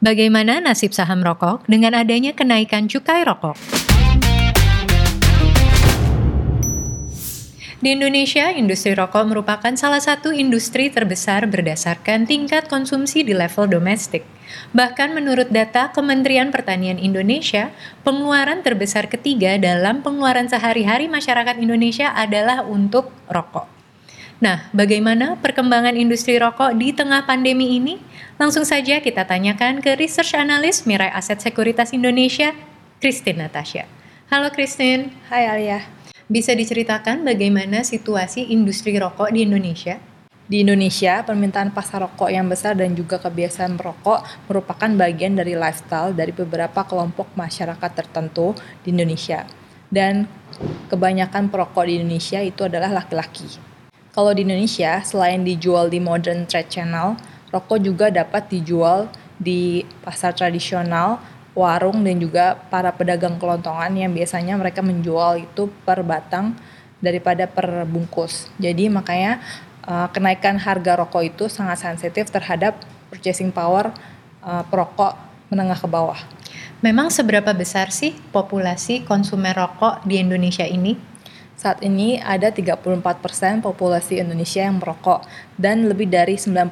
Bagaimana nasib saham rokok dengan adanya kenaikan cukai rokok? Di Indonesia, industri rokok merupakan salah satu industri terbesar berdasarkan tingkat konsumsi di level domestik. Bahkan menurut data Kementerian Pertanian Indonesia, pengeluaran terbesar ketiga dalam pengeluaran sehari-hari masyarakat Indonesia adalah untuk rokok. Nah, bagaimana perkembangan industri rokok di tengah pandemi ini? Langsung saja kita tanyakan ke Research Analyst Mirai Aset Sekuritas Indonesia, Christine Natasha. Halo Christine. Hai Alia. Bisa diceritakan bagaimana situasi industri rokok di Indonesia? Di Indonesia, permintaan pasar rokok yang besar dan juga kebiasaan merokok merupakan bagian dari lifestyle dari beberapa kelompok masyarakat tertentu di Indonesia. Dan kebanyakan perokok di Indonesia itu adalah laki-laki. Kalau di Indonesia, selain dijual di modern trade channel, rokok juga dapat dijual di pasar tradisional warung dan juga para pedagang kelontongan yang biasanya mereka menjual itu per batang daripada per bungkus. Jadi makanya uh, kenaikan harga rokok itu sangat sensitif terhadap purchasing power uh, perokok menengah ke bawah. Memang seberapa besar sih populasi konsumen rokok di Indonesia ini? Saat ini ada 34% populasi Indonesia yang merokok dan lebih dari 90%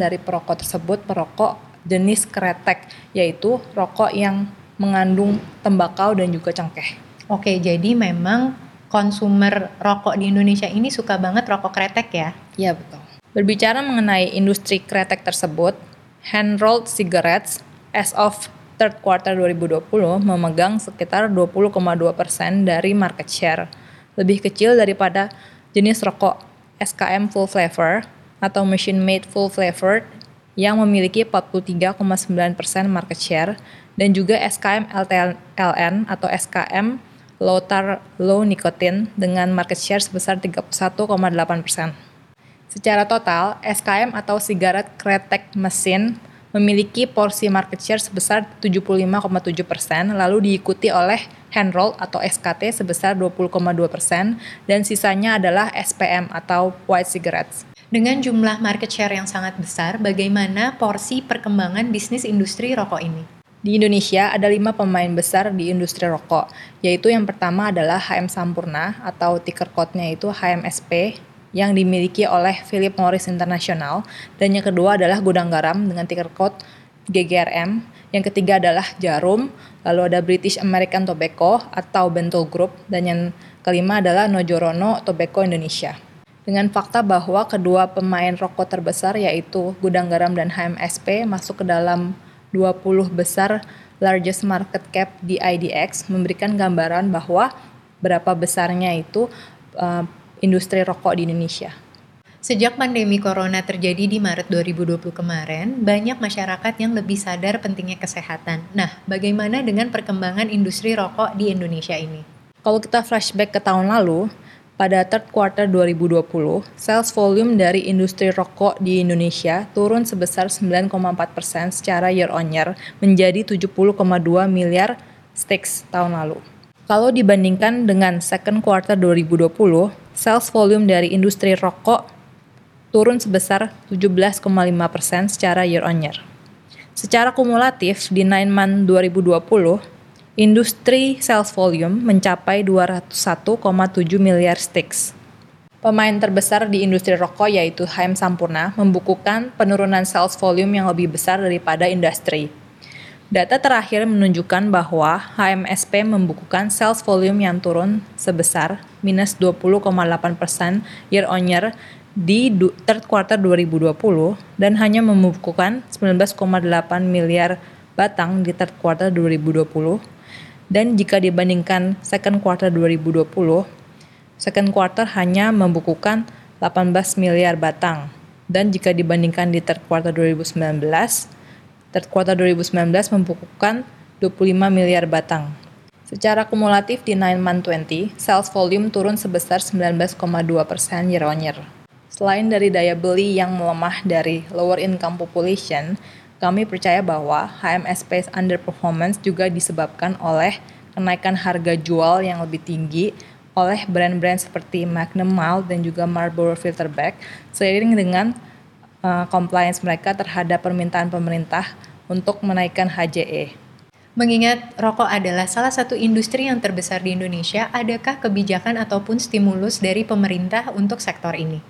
dari perokok tersebut perokok jenis kretek, yaitu rokok yang mengandung tembakau dan juga cengkeh. Oke, jadi memang konsumer rokok di Indonesia ini suka banget rokok kretek ya? Iya, betul. Berbicara mengenai industri kretek tersebut, hand rolled cigarettes as of third quarter 2020 memegang sekitar 20,2% dari market share. Lebih kecil daripada jenis rokok SKM full flavor atau machine made full flavored yang memiliki 43,9% market share dan juga SKM LTLN atau SKM low tar low nicotine dengan market share sebesar 31,8%. Secara total, SKM atau sigaret kretek mesin memiliki porsi market share sebesar 75,7 persen, lalu diikuti oleh hand roll atau SKT sebesar 20,2 persen, dan sisanya adalah SPM atau white cigarettes. Dengan jumlah market share yang sangat besar, bagaimana porsi perkembangan bisnis industri rokok ini? Di Indonesia ada lima pemain besar di industri rokok, yaitu yang pertama adalah HM Sampurna atau ticker code-nya itu HMSP yang dimiliki oleh Philip Morris International, dan yang kedua adalah Gudang Garam dengan ticker code GGRM, yang ketiga adalah Jarum, lalu ada British American Tobacco atau Bentol Group, dan yang kelima adalah Nojorono Tobacco Indonesia. Dengan fakta bahwa kedua pemain rokok terbesar yaitu Gudang Garam dan HMSP masuk ke dalam 20 besar largest market cap di IDX memberikan gambaran bahwa berapa besarnya itu uh, industri rokok di Indonesia. Sejak pandemi corona terjadi di Maret 2020 kemarin, banyak masyarakat yang lebih sadar pentingnya kesehatan. Nah, bagaimana dengan perkembangan industri rokok di Indonesia ini? Kalau kita flashback ke tahun lalu, pada third quarter 2020, sales volume dari industri rokok di Indonesia turun sebesar 9,4 persen secara year on year menjadi 70,2 miliar sticks tahun lalu. Kalau dibandingkan dengan second quarter 2020, sales volume dari industri rokok turun sebesar 17,5 persen secara year on year. Secara kumulatif di 9 month 2020, Industri sales volume mencapai 201,7 miliar sticks. Pemain terbesar di industri rokok yaitu HM Sampurna membukukan penurunan sales volume yang lebih besar daripada industri. Data terakhir menunjukkan bahwa HMSP membukukan sales volume yang turun sebesar minus 20,8 persen year on year di third quarter 2020 dan hanya membukukan 19,8 miliar batang di third quarter 2020 dan jika dibandingkan second quarter 2020, second quarter hanya membukukan 18 miliar batang. Dan jika dibandingkan di third quarter 2019, third quarter 2019 membukukan 25 miliar batang. Secara kumulatif di 9 month 20, sales volume turun sebesar 19,2 persen year on year. Selain dari daya beli yang melemah dari lower income population, kami percaya bahwa HMSP underperformance juga disebabkan oleh kenaikan harga jual yang lebih tinggi oleh brand-brand seperti Magnum Mild dan juga Marlboro Filterback seiring dengan uh, compliance mereka terhadap permintaan pemerintah untuk menaikkan HJE. Mengingat rokok adalah salah satu industri yang terbesar di Indonesia, adakah kebijakan ataupun stimulus dari pemerintah untuk sektor ini?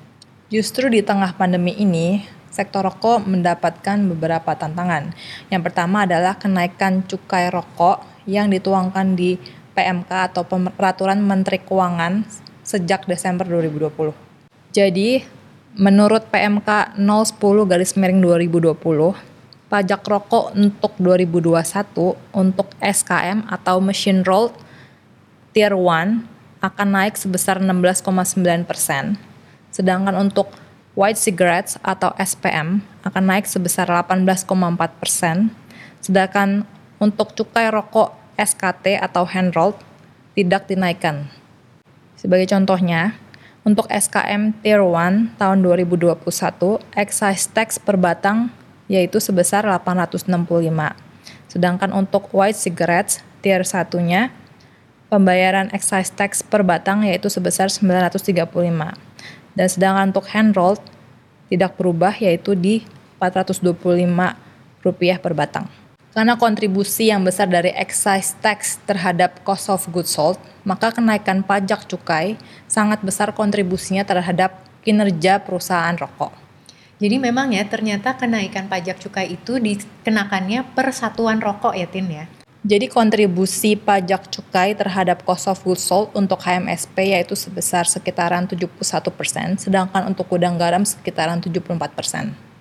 Justru di tengah pandemi ini, sektor rokok mendapatkan beberapa tantangan. Yang pertama adalah kenaikan cukai rokok yang dituangkan di PMK atau Peraturan Menteri Keuangan sejak Desember 2020. Jadi, menurut PMK 010 garis miring 2020, pajak rokok untuk 2021 untuk SKM atau machine rolled tier 1 akan naik sebesar 16,9 persen, sedangkan untuk white cigarettes atau SPM akan naik sebesar 18,4 persen, sedangkan untuk cukai rokok SKT atau hand rolled tidak dinaikkan. Sebagai contohnya, untuk SKM Tier 1 tahun 2021, excise tax per batang yaitu sebesar 865. Sedangkan untuk white cigarettes tier satunya pembayaran excise tax per batang yaitu sebesar 935. Dan sedangkan untuk hand rolled tidak berubah yaitu di 425 rupiah per batang. Karena kontribusi yang besar dari excise tax terhadap cost of goods sold, maka kenaikan pajak cukai sangat besar kontribusinya terhadap kinerja perusahaan rokok. Jadi memang ya ternyata kenaikan pajak cukai itu dikenakannya per satuan rokok ya Tin ya. Jadi kontribusi pajak cukai terhadap cost of goods sold untuk HMSP yaitu sebesar sekitaran 71%, sedangkan untuk gudang garam sekitaran 74%.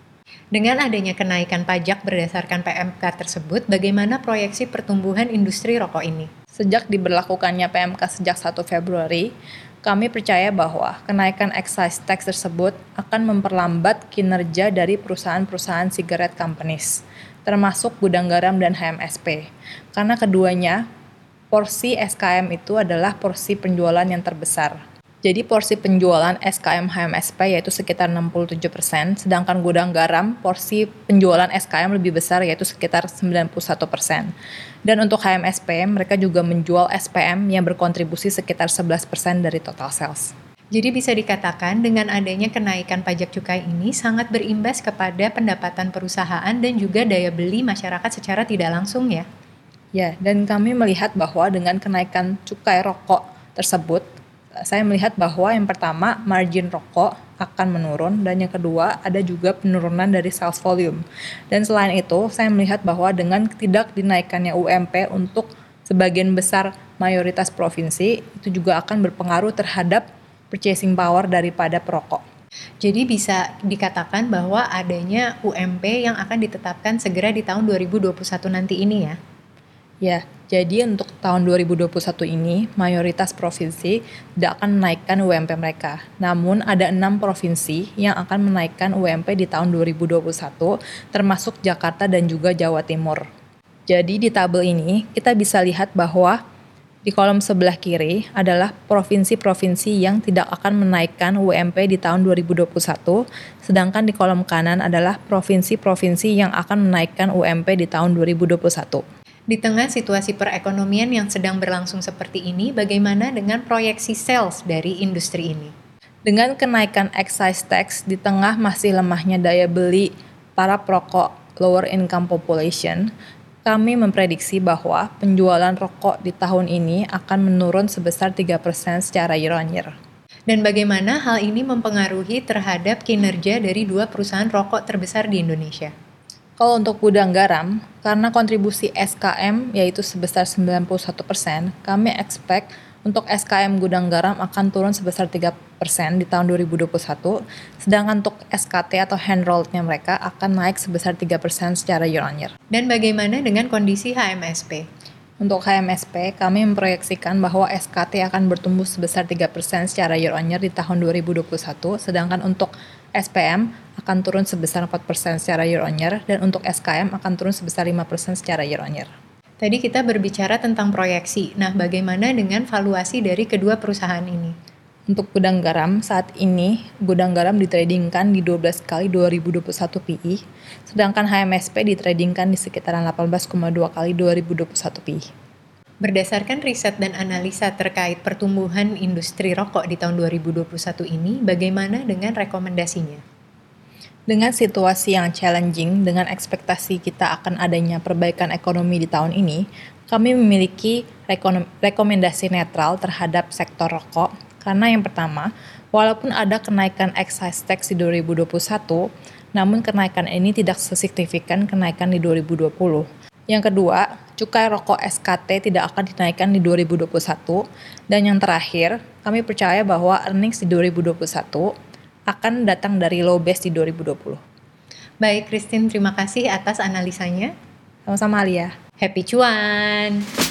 Dengan adanya kenaikan pajak berdasarkan PMK tersebut, bagaimana proyeksi pertumbuhan industri rokok ini? Sejak diberlakukannya PMK sejak 1 Februari, kami percaya bahwa kenaikan excise tax tersebut akan memperlambat kinerja dari perusahaan-perusahaan cigarette companies, termasuk gudang garam dan HMSP, karena keduanya porsi SKM itu adalah porsi penjualan yang terbesar. Jadi porsi penjualan SKM HMSP yaitu sekitar 67%, sedangkan gudang garam porsi penjualan SKM lebih besar yaitu sekitar 91%. Dan untuk HMSP, mereka juga menjual SPM yang berkontribusi sekitar 11% dari total sales. Jadi bisa dikatakan dengan adanya kenaikan pajak cukai ini sangat berimbas kepada pendapatan perusahaan dan juga daya beli masyarakat secara tidak langsung ya. Ya, dan kami melihat bahwa dengan kenaikan cukai rokok tersebut, saya melihat bahwa yang pertama margin rokok akan menurun dan yang kedua ada juga penurunan dari sales volume. Dan selain itu, saya melihat bahwa dengan tidak dinaikannya UMP untuk sebagian besar mayoritas provinsi itu juga akan berpengaruh terhadap purchasing power daripada perokok. Jadi bisa dikatakan bahwa adanya UMP yang akan ditetapkan segera di tahun 2021 nanti ini ya. Ya, jadi untuk tahun 2021 ini, mayoritas provinsi tidak akan menaikkan UMP mereka. Namun ada enam provinsi yang akan menaikkan UMP di tahun 2021, termasuk Jakarta dan juga Jawa Timur. Jadi di tabel ini kita bisa lihat bahwa di kolom sebelah kiri adalah provinsi-provinsi yang tidak akan menaikkan UMP di tahun 2021, sedangkan di kolom kanan adalah provinsi-provinsi yang akan menaikkan UMP di tahun 2021. Di tengah situasi perekonomian yang sedang berlangsung seperti ini, bagaimana dengan proyeksi sales dari industri ini? Dengan kenaikan excise tax di tengah masih lemahnya daya beli para perokok lower income population, kami memprediksi bahwa penjualan rokok di tahun ini akan menurun sebesar 3% secara year on year. Dan bagaimana hal ini mempengaruhi terhadap kinerja dari dua perusahaan rokok terbesar di Indonesia? Kalau untuk gudang garam, karena kontribusi SKM yaitu sebesar 91%, kami expect untuk SKM gudang garam akan turun sebesar 3% di tahun 2021, sedangkan untuk SKT atau hand rolled-nya mereka akan naik sebesar 3% secara year on year. Dan bagaimana dengan kondisi HMSP? Untuk HMSP, kami memproyeksikan bahwa SKT akan bertumbuh sebesar 3% secara year on year di tahun 2021, sedangkan untuk SPM akan turun sebesar 4% secara year on year, dan untuk SKM akan turun sebesar 5% secara year on year. Tadi kita berbicara tentang proyeksi. Nah, bagaimana dengan valuasi dari kedua perusahaan ini? Untuk gudang garam, saat ini gudang garam ditradingkan di 12 kali 2021 PI, sedangkan HMSP ditradingkan di sekitaran 18,2 kali 2021 PI. Berdasarkan riset dan analisa terkait pertumbuhan industri rokok di tahun 2021 ini, bagaimana dengan rekomendasinya? Dengan situasi yang challenging, dengan ekspektasi kita akan adanya perbaikan ekonomi di tahun ini, kami memiliki rekomendasi netral terhadap sektor rokok karena yang pertama, walaupun ada kenaikan excise tax di 2021, namun kenaikan ini tidak sesignifikan kenaikan di 2020. Yang kedua, cukai rokok SKT tidak akan dinaikkan di 2021. Dan yang terakhir, kami percaya bahwa earnings di 2021 akan datang dari low base di 2020. Baik, Christine, terima kasih atas analisanya. Sama-sama, Alia. Happy cuan!